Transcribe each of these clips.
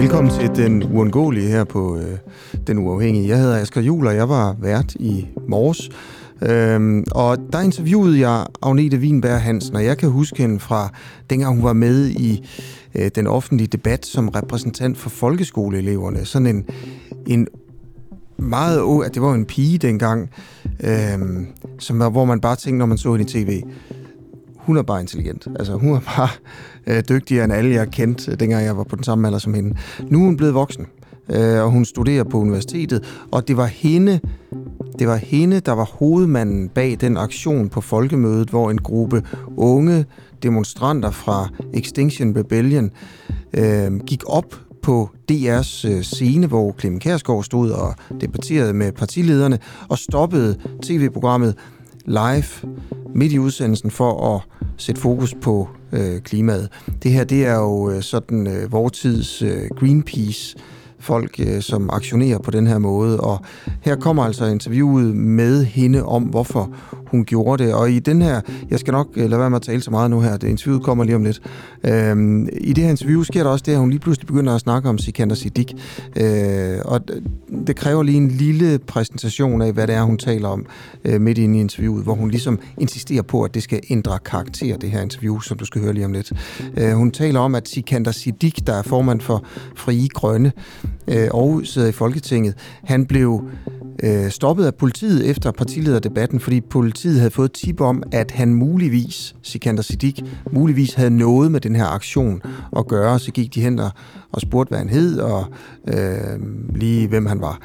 Velkommen til Den Uundgåelige her på øh, Den Uafhængige. Jeg hedder Asger Juhl, og jeg var vært i morges. Øhm, og der interviewede jeg Agnete Wienberg Hansen, og jeg kan huske hende fra dengang hun var med i øh, den offentlige debat som repræsentant for folkeskoleeleverne. Sådan en, en meget at det var en pige dengang, øhm, som var, hvor man bare tænkte, når man så hende i tv, hun er bare intelligent. Altså, hun er bare øh, dygtigere end alle, jeg kendte, øh, dengang jeg var på den samme alder som hende. Nu er hun blevet voksen, øh, og hun studerer på universitetet, og det var hende, det var hende, der var hovedmanden bag den aktion på folkemødet, hvor en gruppe unge demonstranter fra Extinction Rebellion øh, gik op på DR's øh, scene, hvor Clemen Kærsgaard stod og debatterede med partilederne og stoppede tv-programmet live midt i udsendelsen for at sætte fokus på øh, klimaet. Det her, det er jo øh, sådan øh, vores tids øh, Greenpeace folk, øh, som aktionerer på den her måde. Og her kommer altså interviewet med hende om, hvorfor hun gjorde det. Og i den her, jeg skal nok øh, lade være med at tale så meget nu her, det interviewet kommer lige om lidt. Øhm, I det her interview sker der også det, at hun lige pludselig begynder at snakke om Sikander Siddiq. Øh, og det kræver lige en lille præsentation af, hvad det er, hun taler om øh, midt inde i interviewet, hvor hun ligesom insisterer på, at det skal ændre karakter, det her interview, som du skal høre lige om lidt. Øh, hun taler om, at Sikander Siddiq, der er formand for Frie Grønne, øh, og sidder øh, i Folketinget, han blev øh, stoppet af politiet efter partilederdebatten, fordi politiet havde fået tip om, at han muligvis, Sikander Siddiq, muligvis havde noget med den her aktion at gøre. Så gik de hen og, og spurgte, hvad han hed, og øh, lige hvem han var.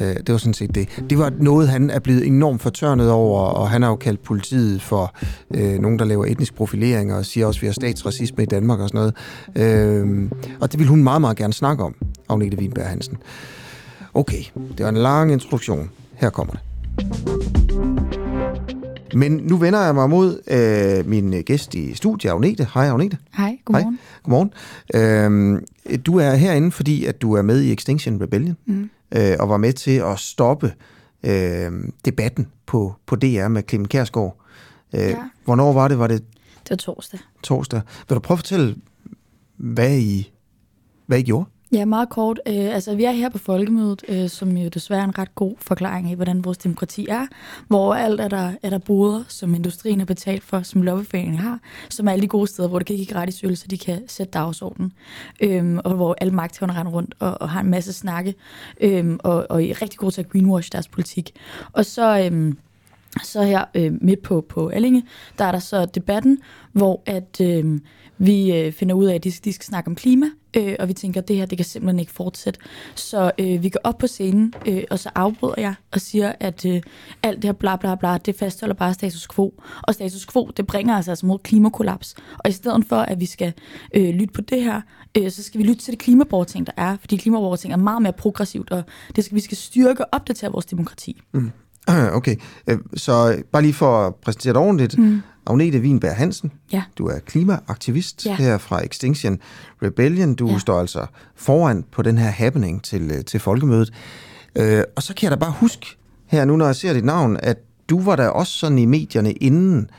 Øh, det var sådan set det. Det var noget, han er blevet enormt fortørnet over, og han har jo kaldt politiet for øh, nogen, der laver etnisk profilering, og siger også, at vi har statsracisme i Danmark og sådan noget. Øh, og det vil hun meget, meget gerne snakke om, Agnete Wienberg Hansen. Okay, det var en lang introduktion. Her kommer det. Men nu vender jeg mig mod øh, min gæst i studiet, Agnete. Hej, Agnete. Hej, godmorgen. Hej, godmorgen. Øh, du er herinde, fordi at du er med i Extinction Rebellion, mm. øh, og var med til at stoppe øh, debatten på, på DR med Clemen Kærsgaard. Øh, ja. Hvornår var det? Var det? Det var torsdag. Torsdag. Vil du prøve at fortælle, hvad I, hvad I gjorde? Ja, meget kort. Øh, altså, vi er her på Folkemødet, øh, som jo desværre er en ret god forklaring af, hvordan vores demokrati er, hvor alt er der, er der boder, som industrien har betalt for, som lobbyforeningen har, som er alle de gode steder, hvor det kan give gratis øl, så de kan sætte dagsordenen, øh, og hvor alle magthaverne render rundt og, og har en masse snakke, øh, og, og er rigtig gode til at greenwash deres politik. Og så... Øh, så her øh, midt på, på Allinge, der er der så debatten, hvor at øh, vi øh, finder ud af, at de, de skal snakke om klima, øh, og vi tænker, at det her det kan simpelthen ikke fortsætte. Så øh, vi går op på scenen, øh, og så afbryder jeg og siger, at øh, alt det her bla bla bla, det fastholder bare status quo. Og status quo, det bringer os altså mod klimakollaps. Og i stedet for, at vi skal øh, lytte på det her, øh, så skal vi lytte til det klimaborgerting, der er. Fordi klimaborgerting er meget mere progressivt, og det skal, vi skal styrke og opdatere vores demokrati. Mm. Okay, øh, så bare lige for at præsentere det ordentligt. Mm. Agnete Wienberg Hansen, ja. du er klimaaktivist ja. her fra Extinction Rebellion. Du ja. står altså foran på den her happening til, øh, til folkemødet. Øh, og så kan jeg da bare huske her nu, når jeg ser dit navn, at du var der også sådan i medierne, inden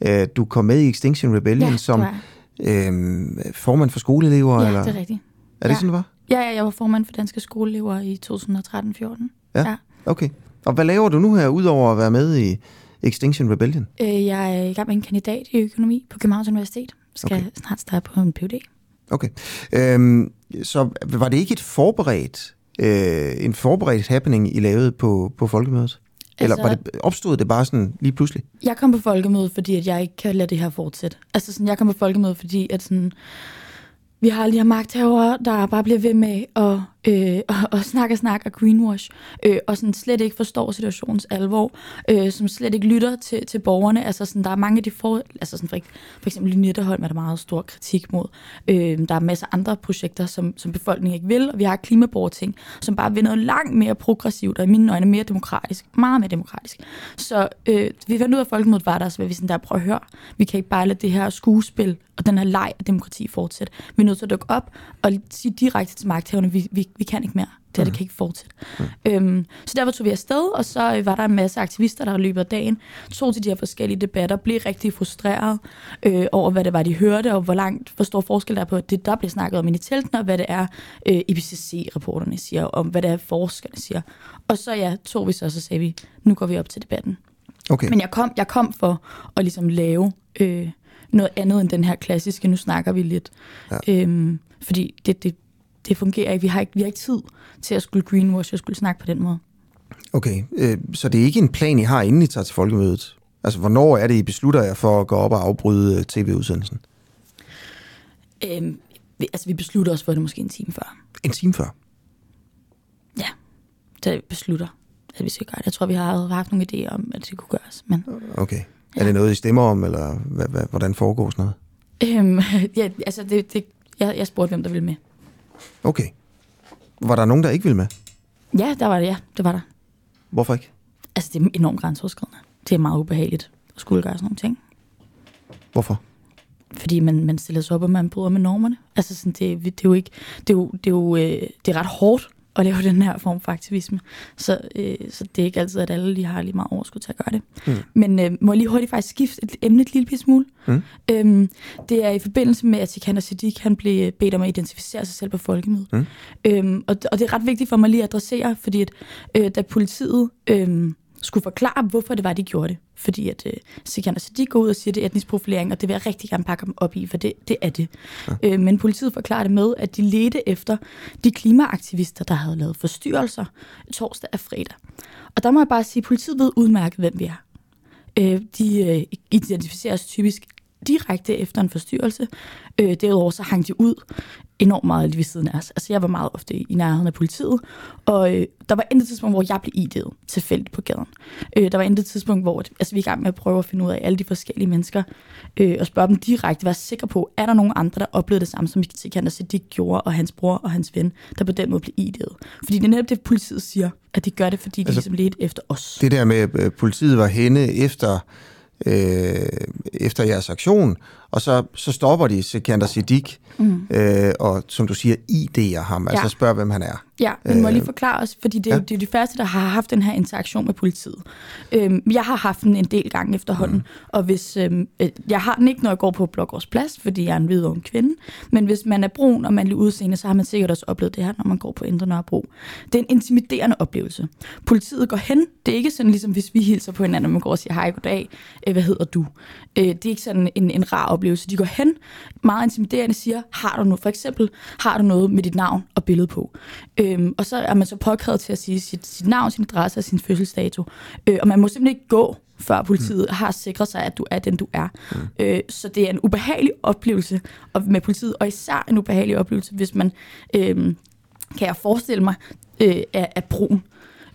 øh, du kom med i Extinction Rebellion ja, som øh, formand for skoleelever? Ja, eller? det er rigtigt. Er det ja. sådan, det var? Ja, ja, jeg var formand for danske skoleelever i 2013-14. Ja. ja, okay. Og hvad laver du nu her, udover at være med i Extinction Rebellion? Øh, jeg er i gang med en kandidat i økonomi på Københavns Universitet. Skal okay. snart starte på en PhD. Okay. Øhm, så var det ikke et forberedt, øh, en forberedt happening, I lavede på, på folkemødet? Eller altså, var det, opstod det bare sådan lige pludselig? Jeg kom på folkemødet, fordi at jeg ikke kan lade det her fortsætte. Altså sådan, jeg kom på folkemødet, fordi at sådan, vi har alle de her magthavere, der bare bliver ved med at øh, og, og snakke og snakke og greenwash, øh, og sådan slet ikke forstår situationens alvor, øh, som slet ikke lytter til, til borgerne. Altså sådan, der er mange af de for, altså sådan for, for eksempel i Nitterholm er der meget stor kritik mod. Øh, der er masser af andre projekter, som, som befolkningen ikke vil, og vi har klimaborgerting, som bare vil noget langt mere progressivt, og i mine øjne mere demokratisk, meget mere demokratisk. Så øh, vi fandt ud af, at folkemødet var der, så vi sådan der, prøv at høre, vi kan ikke bare lade det her skuespil og den her leg af demokrati fortsætte. Vi er nødt til at dukke op og sige direkte til magthaverne, vi, vi, vi kan ikke mere. Det her det kan ikke fortsætte. Mm. Øhm, så derfor tog vi afsted, og så øh, var der en masse aktivister, der i løbet af dagen tog til de her forskellige debatter, blev rigtig frustreret øh, over, hvad det var, de hørte, og hvor langt, hvor stor forskel der er på det, der blev snakket om i teltene, og hvad det er, øh, IPCC-rapporterne siger, om hvad det er, forskerne siger. Og så ja, tog vi så, og så sagde vi, nu går vi op til debatten. Okay. Men jeg kom, jeg kom for at ligesom lave øh, noget andet end den her klassiske, nu snakker vi lidt. Ja. Øhm, fordi det, det, det fungerer ikke. Vi har ikke, vi har ikke tid til at skulle greenwash og skulle snakke på den måde. Okay, øh, så det er ikke en plan, I har, inden I tager til folkemødet? Altså, hvornår er det, I beslutter jer for at gå op og afbryde øh, tv-udsendelsen? Øhm, vi, altså, vi beslutter os for det måske en time før. En time før? Ja, det beslutter, at vi skal gøre det. Jeg tror, vi har haft nogle idéer om, at det kunne gøres. Men, okay. Ja. Er det noget, I stemmer om, eller hvad, hvad, hvordan foregår sådan noget? Øhm, ja, altså, det, det, jeg, jeg spurgte, hvem der ville med. Okay. Var der nogen, der ikke ville med? Ja, der var det, ja. Det var der. Hvorfor ikke? Altså, det er enormt grænseoverskridende. Det er meget ubehageligt at skulle gøre sådan nogle ting. Hvorfor? Fordi man, man stiller sig op, og man bryder med normerne. Altså, sådan, det, det, er jo ikke... Det er jo, det er jo øh, det er ret hårdt at lave den her form for aktivisme. Så, øh, så det er ikke altid, at alle lige har lige meget overskud til at gøre det. Mm. Men øh, må jeg lige hurtigt faktisk skifte et emne et lille smule? Mm. Øhm, det er i forbindelse med, at Sikander Siddiq han blev bedt om at identificere sig selv på folkemødet. Mm. Øhm, og, og det er ret vigtigt for mig lige at adressere, fordi at, øh, da politiet... Øh, skulle forklare, hvorfor det var, de gjorde det. Fordi at øh, Sikander Siddiq går ud og siger, at det er etnisk profilering, og det vil jeg rigtig gerne pakke dem op i, for det, det er det. Ja. Øh, men politiet forklarer det med, at de ledte efter de klimaaktivister, der havde lavet forstyrrelser torsdag og fredag. Og der må jeg bare sige, at politiet ved udmærket, hvem vi er. Øh, de øh, identificeres typisk direkte efter en forstyrrelse. Øh, derudover så hang de ud enormt meget lige ved siden af os. Altså jeg var meget ofte i nærheden af politiet, og øh, der var intet tidspunkt, hvor jeg blev idéet tilfældigt på gaden. Øh, der var intet tidspunkt, hvor altså, vi er i gang med at prøve at finde ud af alle de forskellige mennesker, øh, og spørge dem direkte, være sikker på, er der nogen andre, der oplevede det samme, som Sikander Siddiq gjorde, og hans bror og hans ven, der på den måde blev idéet. Fordi det er netop det, politiet siger, at de gør det, fordi de altså, ligesom ledte efter os. Det der med, at øh, politiet var henne efter øh, efter jeres aktion, og så, så stopper de Sikander Siddiq, mm. øh, og som du siger, ID'er ham, altså ja. altså spørger, hvem han er. Ja, men må jeg lige øh, forklare os, fordi det er, ja. det er de første, der har haft den her interaktion med politiet. Øhm, jeg har haft den en del gange efterhånden, mm. og hvis øhm, øh, jeg har den ikke, når jeg går på Blågårds Plads, fordi jeg er en hvid ung kvinde, men hvis man er brun og man er udseende, så har man sikkert også oplevet det her, når man går på Indre Nørrebro. Det er en intimiderende oplevelse. Politiet går hen, det er ikke sådan ligesom, hvis vi hilser på hinanden, og man går og siger, hej, goddag, øh, hvad hedder du? Øh, det er ikke sådan en, en rar oplevelse. De går hen, meget intimiderende siger, har du noget, for eksempel, har du noget med dit navn og billede på? Øhm, og så er man så påkrævet til at sige sit, sit navn, sin adresse og sin fødselsdato. Øh, og man må simpelthen ikke gå, før politiet mm. har sikret sig, at du er den, du er. Mm. Øh, så det er en ubehagelig oplevelse med politiet, og især en ubehagelig oplevelse, hvis man, øh, kan jeg forestille mig, øh, er, er brun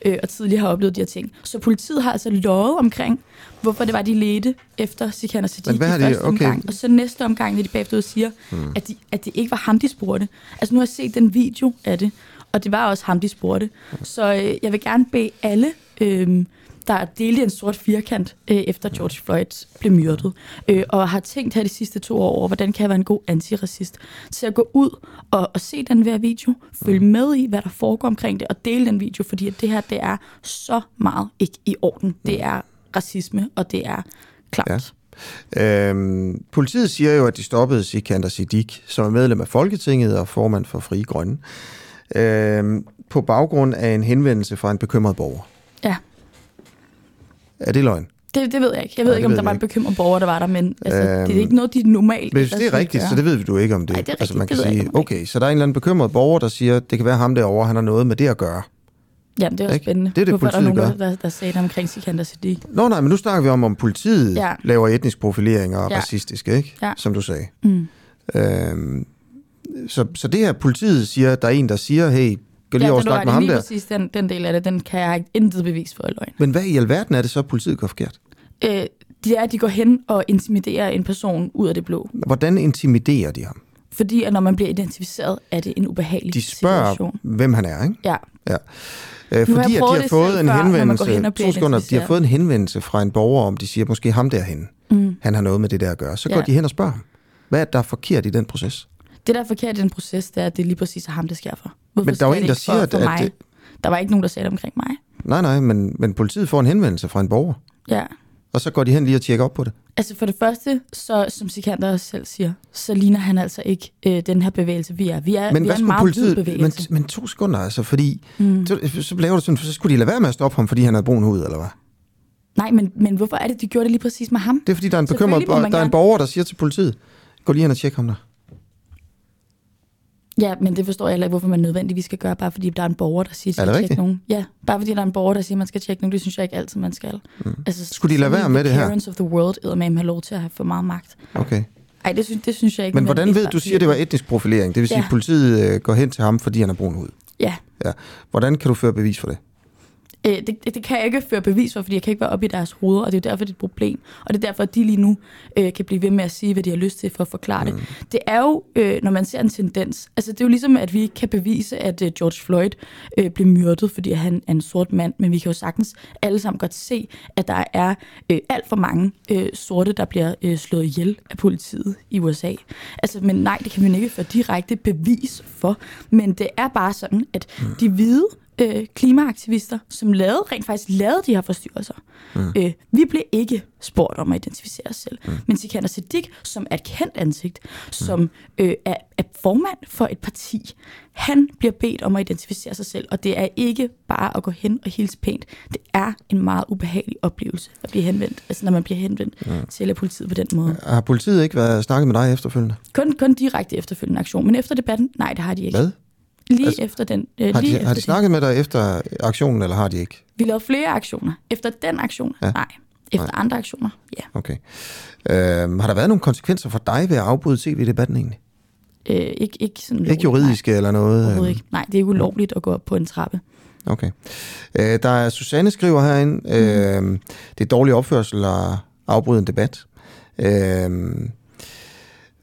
øh, og tidligere har oplevet de her ting. Så politiet har altså lovet omkring, hvorfor det var, de ledte efter Sikander Siddiq i første okay. omgang. Og så næste omgang, når de bagefter siger, hmm. at, de, at det ikke var ham, de spurgte. Altså nu har jeg set den video af det, og det var også ham, de spurgte. Så øh, jeg vil gerne bede alle... Øh, der delte en sort firkant, øh, efter George Floyd blev myrdet, øh, og har tænkt her de sidste to år over, hvordan kan jeg være en god antiracist, til at gå ud og, og se den her video, følge med i, hvad der foregår omkring det, og dele den video, fordi at det her, det er så meget ikke i orden. Det er racisme, og det er klart. Ja. Øhm, politiet siger jo, at de stoppede Sikander Siddiq, som er medlem af Folketinget og formand for Frie Grønne, øhm, på baggrund af en henvendelse fra en bekymret borger. Ja. Er det løgn? Det, det ved jeg ikke. Jeg ved Nej, ikke, om der var en bekymret borger, der var der, men altså, øhm, det er ikke noget, de normalt... Hvis det er rigtigt, så det ved du ikke om det. Nej, det er altså, man kan sige, ikke, okay, så der er en eller anden bekymret borger, der siger, det kan være ham derovre, han har noget med det at gøre. Jamen, det er også spændende. Det er det, Hvorfor politiet er der nogen, gør. der, der sagde det omkring Sikander Siddiq? Nå nej, men nu snakker vi om, om politiet Ja. laver etnisk profilering og Ja. racistisk, ikke? Ja. Som du sagde. Mm. Øhm, så, så det her, politiet siger, der er en, der siger, hey, gå lige Ja, over og den, du snak med ham lige der. præcis den, den del af det, den kan jeg ikke intet bevis for i løgn. Men hvad i alverden er det så, politiet går forkert? Øh, det er, at de går hen og intimiderer en person ud af det blå. Hvordan intimiderer de ham? Fordi at når man bliver identificeret, er det en ubehagelig De spørger, situation. hvem han er, ikke? Ja, Ja. Øh, fordi at de har fået en før, går henvendelse, hen to sekunder, de har fået en henvendelse fra en borger om, de siger, måske ham derhen, mm. han har noget med det der at gøre. Så går Ja. de hen og spørger ham. Hvad er der er forkert i den proces? Det der er forkert i den proces, det er, at det er lige præcis er ham, det sker for. Hvorfor Men der er skal en, det der siger, for, for at- mig? at Der var ikke nogen, der sagde det omkring mig. Nej, nej, men, men politiet får en henvendelse fra en borger, Ja. og så går de hen lige og tjekker op på det. Altså for det første, så som Sikander også selv siger, så ligner han altså ikke øh, den her bevægelse, vi er. Vi er, Men vi er en meget politiet... hvid Men, bevægelse. men to sekunder altså, fordi... Mm. Så, så laver du sådan, så skulle de lade være med at stoppe ham, fordi han havde brun hud, eller hvad? Nej, men, men hvorfor er det, de gjorde det lige præcis med ham? Det er fordi, der er en bekymret... Der er en borger, der siger til politiet, gå lige hen og tjek ham der. Ja, men det forstår jeg heller ikke, hvorfor man nødvendigvis skal gøre, bare fordi der er en borger, der siger, at Er det skal tjekke nogen. Ja, bare fordi der er en borger, der siger, at man skal tjekke nogen, det synes jeg ikke altid, man skal. Mm. Altså, Skulle de lade være med det her? Parents of the world, eller med have lov til at have for meget magt. Okay. Ej, det synes, det synes jeg ikke. Men hvordan ved du, siger, det var etnisk profilering? Det vil sige, Ja. at politiet øh, går hen til ham, fordi han har brun hud. Ja, Ja. Hvordan kan du føre bevis for det? Øh, det, det, kan jeg ikke føre bevis for, fordi jeg kan ikke være oppe i deres hoveder, og det er derfor, det er et problem. Og det er derfor, at de lige nu øh, kan blive ved med at sige, hvad de har lyst til for at forklare det. Det er jo, øh, når man ser en tendens, altså det er jo ligesom, at vi ikke kan bevise, at øh, George Floyd øh, blev myrdet, fordi han er en sort mand, men vi kan jo sagtens alle sammen godt se, at der er øh, alt for mange øh, sorte, der bliver øh, slået ihjel af politiet i USA. Altså, men nej, det kan man ikke få direkte bevis for, men det er bare sådan, at de hvide øh, klimaaktivister, som lavede, rent faktisk lavede de her forstyrrelser. Mm. Øh, vi blev ikke spurgt om at identificere os selv. Mm. Men Sikander Siddiq, som er et kendt ansigt, som øh, er, er formand for et parti, han bliver bedt om at identificere sig selv, og det er ikke bare at gå hen og hilse pænt. Det er en meget ubehagelig oplevelse at blive henvendt, altså når man bliver henvendt mm. til politiet på den måde. Har politiet ikke været snakket med dig efterfølgende? Kun, kun direkte efterfølgende aktion, men efter debatten, nej, det har de ikke. Hvad? Lige Altså, efter den. Øh, Har lige de, efter har de snakket med dig efter aktionen, eller har de ikke? Vi lavede flere aktioner. Efter den aktion, Ja. nej. Efter nej. andre aktioner, ja. Okay. Øhm, har der været nogle konsekvenser for dig ved at afbryde tv-debatten egentlig? Øh, ikke, ikke sådan Ikke juridiske eller noget? Nej, øhm, ikke. Nej, det er ikke ulovligt at gå op på en trappe. Okay. Øh, der er Susanne skriver herinde, øh, det er dårlig opførsel at afbryde en debat. Øh,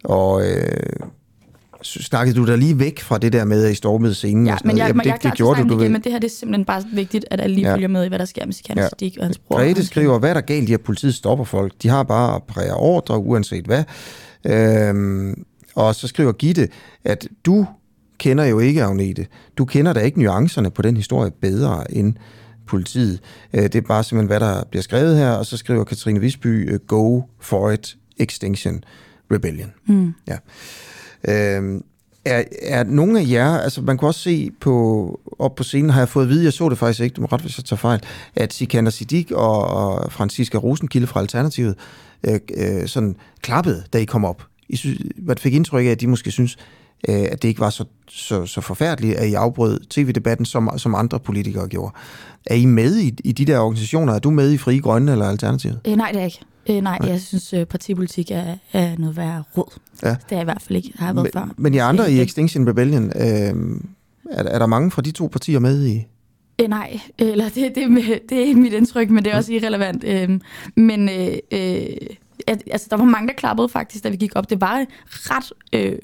og øh, snakkede du dig lige væk fra det der med, at I stormede scenen? Ja, og sådan men jeg, Jamen, jeg klar til at snakke du det igen, men det her det er simpelthen bare vigtigt, at alle lige Ja. følger med i, hvad der sker med Sikander Ja. Siddiq og hans bror. Grete skriver, hvad er der galt i, at politiet stopper folk? De har bare at præge ordre, uanset hvad. Øhm, og så skriver Gitte, at du kender jo ikke Agnete. Du kender da ikke nuancerne på den historie bedre end politiet. Øh, det er bare simpelthen, hvad der bliver skrevet her. Og så skriver Katrine Visby, go for it, Extinction Rebellion. Mm. Ja. Øh, er, er nogle af jer, altså man kan også se på, op på scenen, har jeg fået at vide, jeg så det faktisk ikke, du må ret, hvis jeg tager fejl, at Sikander Siddiq og, og Franziska Rosenkilde fra Alternativet øh, øh, sådan klappede, da I kom op. I synes, man fik indtryk af, at de måske synes, øh, at det ikke var så, så, så forfærdeligt, at I afbrød tv-debatten, som, som andre politikere gjorde. Er I med i, i de der organisationer? Er du med i Frie Grønne eller Alternativet? Øh, nej, det er ikke. Øh, nej, jeg synes, øh, partipolitik er, er noget værd råd. Ja. Det er jeg i hvert fald ikke. Har jeg været før. Men, men I andre Øh, i Extinction Rebellion, øh, er, er der mange fra de to partier med i? Øh, nej, eller det, det, er med- det er mit indtryk, men det er også irrelevant. Øhm, men øh, øh, altså, der var mange, der klappede faktisk, da vi gik op. Det var ret øh,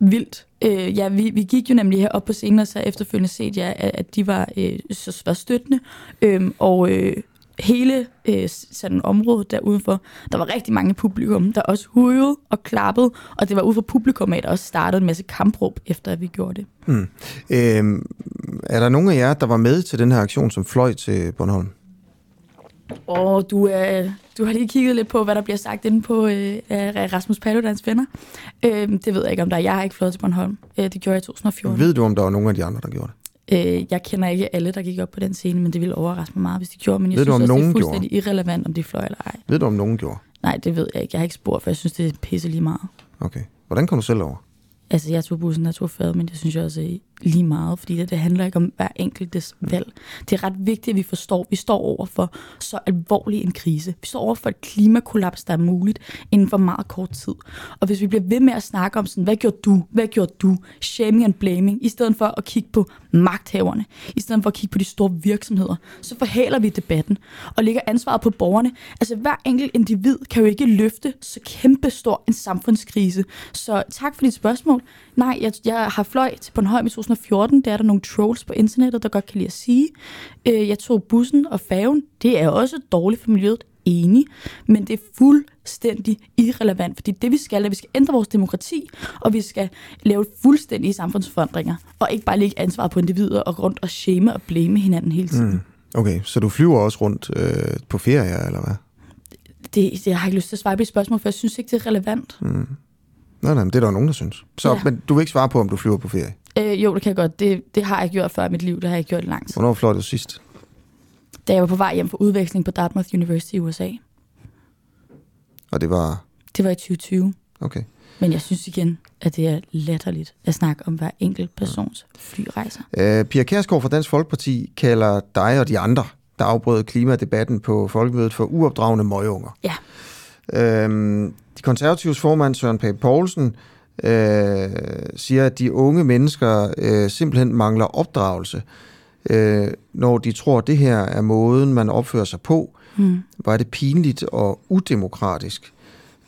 vildt. Øh, ja, vi, vi gik jo nemlig herop på scenen, og så efterfølgende set, ja, at, at de var, øh, så, var støttende. Øhm, og øh, hele øh, sådan området der udenfor, der var rigtig mange publikum, der også hujede og klappede, og det var ude for publikum, at der også startede en masse kampråb, efter at vi gjorde det. Hmm. Øhm, er der nogen af jer, der var med til den her aktion, som fløj til Bornholm? Og du, øh, du har lige kigget lidt på, hvad der bliver sagt inde på øh, Rasmus Paludans venner. Øh, det ved jeg ikke, om der er. Jeg har ikke flået til Bornholm. Øh, det gjorde jeg i 2014. Ved du, om der var nogen af de andre, der gjorde det? Øh, jeg kender ikke alle, der gik op på den scene, men det ville overraske mig meget, hvis de gjorde. Men jeg Ved du, synes om også, det er nogen fuldstændig irrelevant, om de fløj eller ej. Ved du, om nogen gjorde? Nej, det ved jeg ikke. Jeg har ikke spurgt, for jeg synes, det er pisse lige meget. Okay. Hvordan kom du selv over? Altså, jeg tog bussen, jeg tog fad, men det synes jeg også lige meget, fordi det, det handler ikke om hver enkeltes valg. Det er ret vigtigt, at vi forstår, at vi står over for så alvorlig en krise. Vi står over for et klimakollaps, der er muligt inden for meget kort tid. Og hvis vi bliver ved med at snakke om sådan, hvad gjorde du, hvad gjorde du, shaming and blaming, i stedet for at kigge på magthaverne, i stedet for at kigge på de store virksomheder, så forhaler vi debatten og lægger ansvaret på borgerne. Altså hver enkelt individ kan jo ikke løfte så kæmpe stor en samfundskrise. Så tak for dit spørgsmål. Nej, jeg, jeg har fløj til Bornholm i 2014. Der er der nogle trolls på internettet, der godt kan lide at sige. Øh, jeg tog bussen og færgen. Det er også dårligt for miljøet. enig, men det er fuldstændig irrelevant, fordi det vi skal, er, at vi skal ændre vores demokrati, og vi skal lave fuldstændige samfundsforandringer, og ikke bare lægge ansvar på individer og rundt og shame og blame hinanden hele tiden. Mm. Okay, så du flyver også rundt øh, på ferie, eller hvad? Det, det jeg har ikke lyst til at svare på et spørgsmål, for jeg synes ikke, det er relevant. Mm. Nej, nej, men det er der nogen, der synes. Så, ja. Men du vil ikke svare på, om du flyver på ferie? Øh, jo, det kan jeg godt. Det, det har jeg gjort før i mit liv. Det har jeg gjort langt. Hvornår fløj du sidst? Da jeg var på vej hjem for udveksling på Dartmouth University i USA. Og det var? Det var i 2020. Okay. Men jeg synes igen, at det er latterligt at snakke om hver enkelt persons flyrejser. Øh, Pia Kærsgaard fra Dansk Folkeparti kalder dig og de andre, der afbrød klimadebatten på folkemødet for uopdragende møgeunger. Ja. Øhm, de konservatives formand Søren Pape Poulsen øh, siger, at de unge mennesker øh, simpelthen mangler opdragelse, øh, når de tror, at det her er måden, man opfører sig på. Mm. Er det pinligt og udemokratisk.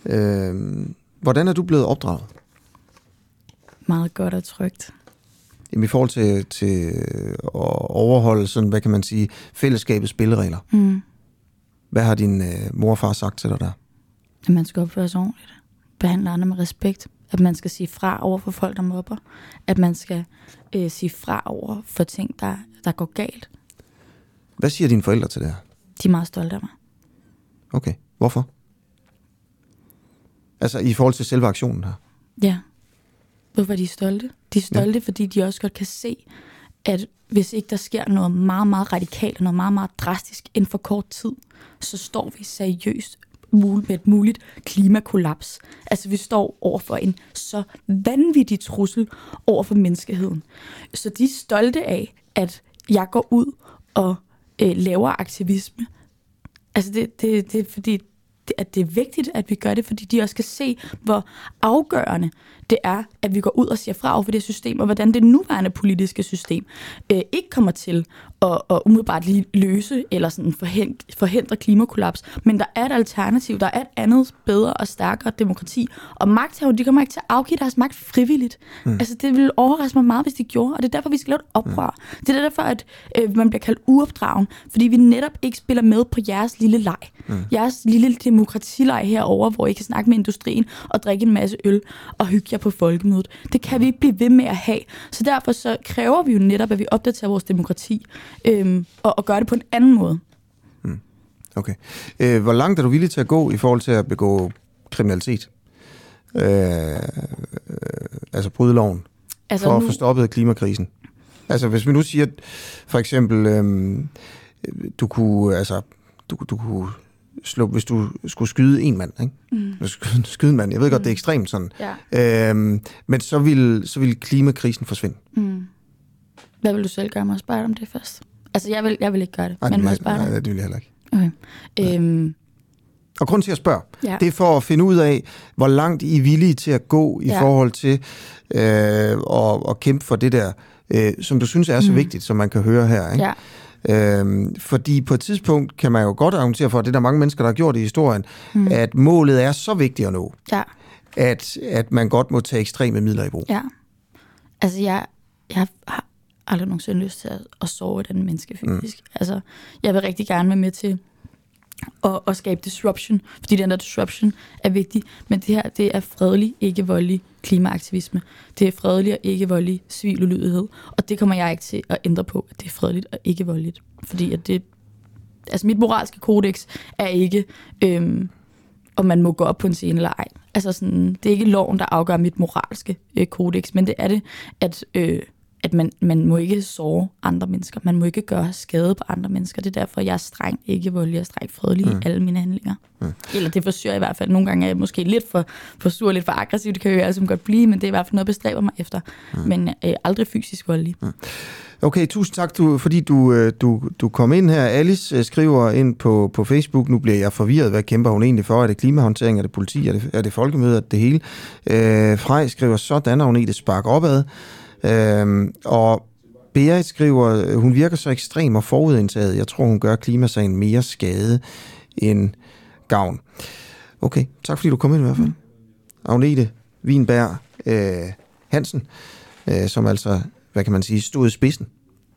Øh, hvordan er du blevet opdraget? Meget godt og trygt. Jamen, I forhold til, til at overholde sådan, hvad kan man sige, fællesskabets spilleregler. Mm. Hvad har din øh, mor og far sagt til dig der? At man skal opføre sig ordentligt. Behandle andre med respekt at man skal sige fra over for folk, der mobber, at man skal øh, sige fra over for ting, der, der går galt. Hvad siger dine forældre til det her? De er meget stolte af mig. Okay, hvorfor? Altså i forhold til selve aktionen her? Ja. Hvorfor er de stolte? De er stolte, ja. fordi de også godt kan se, at hvis ikke der sker noget meget, meget radikalt og noget meget, meget drastisk inden for kort tid, så står vi seriøst med et muligt klimakollaps. Altså vi står over for en så vanvittig trussel over for menneskeheden. Så de er stolte af, at jeg går ud og øh, laver aktivisme. Altså det, det, det er fordi, at det er vigtigt, at vi gør det, fordi de også kan se, hvor afgørende det er, at vi går ud og siger fra over for det system, og hvordan det nuværende politiske system øh, ikke kommer til at, at umiddelbart lige løse eller sådan forhindre, forhindre klimakollaps. Men der er et alternativ, der er et andet, bedre og stærkere demokrati. Og magthaverne, de kommer ikke til at afgive deres magt frivilligt. Mm. Altså det vil overraske mig meget, hvis de gjorde, og det er derfor, vi skal lave et oprør. Mm. Det er derfor, at øh, man bliver kaldt uopdragen, fordi vi netop ikke spiller med på jeres lille leg. Mm. Jeres lille demokratileg herover, hvor I kan snakke med industrien og drikke en masse øl og hygge jer på folkemødet. Det kan vi ikke blive ved med at have. Så derfor så kræver vi jo netop, at vi opdaterer vores demokrati øhm, og, og gør det på en anden måde. Mm. Okay. Øh, hvor langt er du villig til at gå i forhold til at begå kriminalitet? Øh, øh, altså bryde loven? Altså for nu... at få stoppet klimakrisen? Altså hvis vi nu siger, for eksempel, øhm, du kunne, altså, du, du kunne slå, hvis du skulle skyde en mand, ikke? Mm. Skyde, skyde en mand. Jeg ved godt, mm. det er mm. ekstremt sådan. Ja. Øhm, men så vil, så vil klimakrisen forsvinde. Mm. Hvad vil du selv gøre? Må spørge om det først? Altså, jeg vil, jeg vil ikke gøre det, Ej, men må jeg spørge? Nej, det vil jeg heller ikke. Okay. Øhm, og grund til at spørge, ja. det er for at finde ud af, hvor langt I er villige til at gå i ja. forhold til øh, at, at kæmpe for det der, øh, som du synes er så mm. vigtigt, som man kan høre her. Ikke? Ja. Øhm, fordi på et tidspunkt kan man jo godt argumentere for, at det er der mange mennesker, der har gjort i historien, mm. at målet er så vigtigt at nå, ja. at, at man godt må tage ekstreme midler i brug. Ja. Altså, jeg, jeg har aldrig nogensinde lyst til at, at sove den menneske fysisk. Mm. Altså, jeg vil rigtig gerne være med til at, at skabe disruption, fordi den der disruption er vigtig. Men det her, det er fredelig, ikke voldelig klimaaktivisme. Det er fredelig og ikke voldelig civil ulydighed. Og det kommer jeg ikke til at ændre på, at det er fredeligt og ikke voldeligt. Fordi at det, altså mit moralske kodex er ikke, øhm, om man må gå op på en scene eller ej. Altså sådan, det er ikke loven, der afgør mit moralske øh, kodex, men det er det, at øh, at man, man må ikke såre andre mennesker. Man må ikke gøre skade på andre mennesker. Det er derfor, jeg er streng, ikke voldelig og streng fredelig mm. i alle mine handlinger. Mm. Eller det forsøger jeg i hvert fald. Nogle gange er jeg måske lidt for, for sur, lidt for aggressiv. Det kan jo altså godt blive, men det er i hvert fald noget, jeg bestræber mig efter. Mm. Men øh, aldrig fysisk voldelig. Mm. Okay, tusind tak, du, fordi du, øh, du, du kom ind her. Alice øh, skriver ind på, på Facebook, nu bliver jeg forvirret, hvad kæmper hun egentlig for? Er det klimahåndtering, er det politi, er det, er det folkemøde, er det, det hele? Øh, Frej skriver, sådan er hun i det spark opad. Øhm, og Berit skriver, øh, hun virker så ekstrem og forudindtaget. Jeg tror, hun gør klimasagen mere skade end gavn. Okay, tak fordi du kom ind i hvert fald. Agnete Wienberg øh, Hansen, øh, som altså, hvad kan man sige, stod i spidsen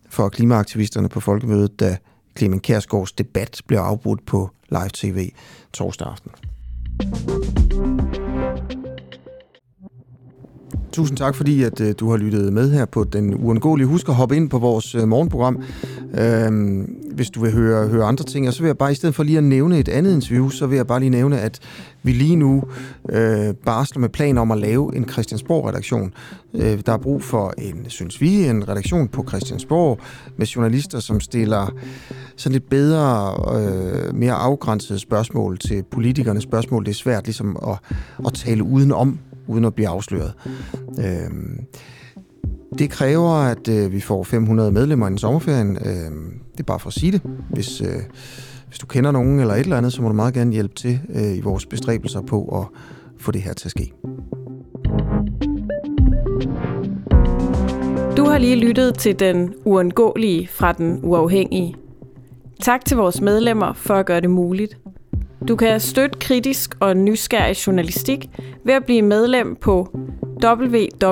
for klimaaktivisterne på folkemødet, da Clemen Kærsgaards debat blev afbrudt på live tv torsdag aften. Tusind tak, fordi at, øh, du har lyttet med her på Den Uundgåelige. Husk at hoppe ind på vores øh, morgenprogram, uh, hvis du vil høre, høre andre ting. Og så vil jeg bare, i stedet for lige at nævne et andet interview, så vil jeg bare lige nævne, at vi lige nu øh, barsler med planer om at lave en Christiansborg-redaktion. Øh, der er brug for en, synes vi, en redaktion på Christiansborg med journalister, som stiller sådan lidt bedre, øh, mere afgrænsede spørgsmål til politikernes spørgsmål. Det er svært ligesom at, at tale udenom uden at blive afsløret. Øh, det kræver, at øh, vi får 500 medlemmer i sommerferien. Øh, det er bare for at sige det. Hvis, øh, hvis du kender nogen eller et eller andet, så må du meget gerne hjælpe til øh, i vores bestræbelser på at få det her til at ske. Du har lige lyttet til den uundgåelige fra den uafhængige. Tak til vores medlemmer for at gøre det muligt. Du kan støtte kritisk og nysgerrig journalistik ved at blive medlem på www.duah.dk.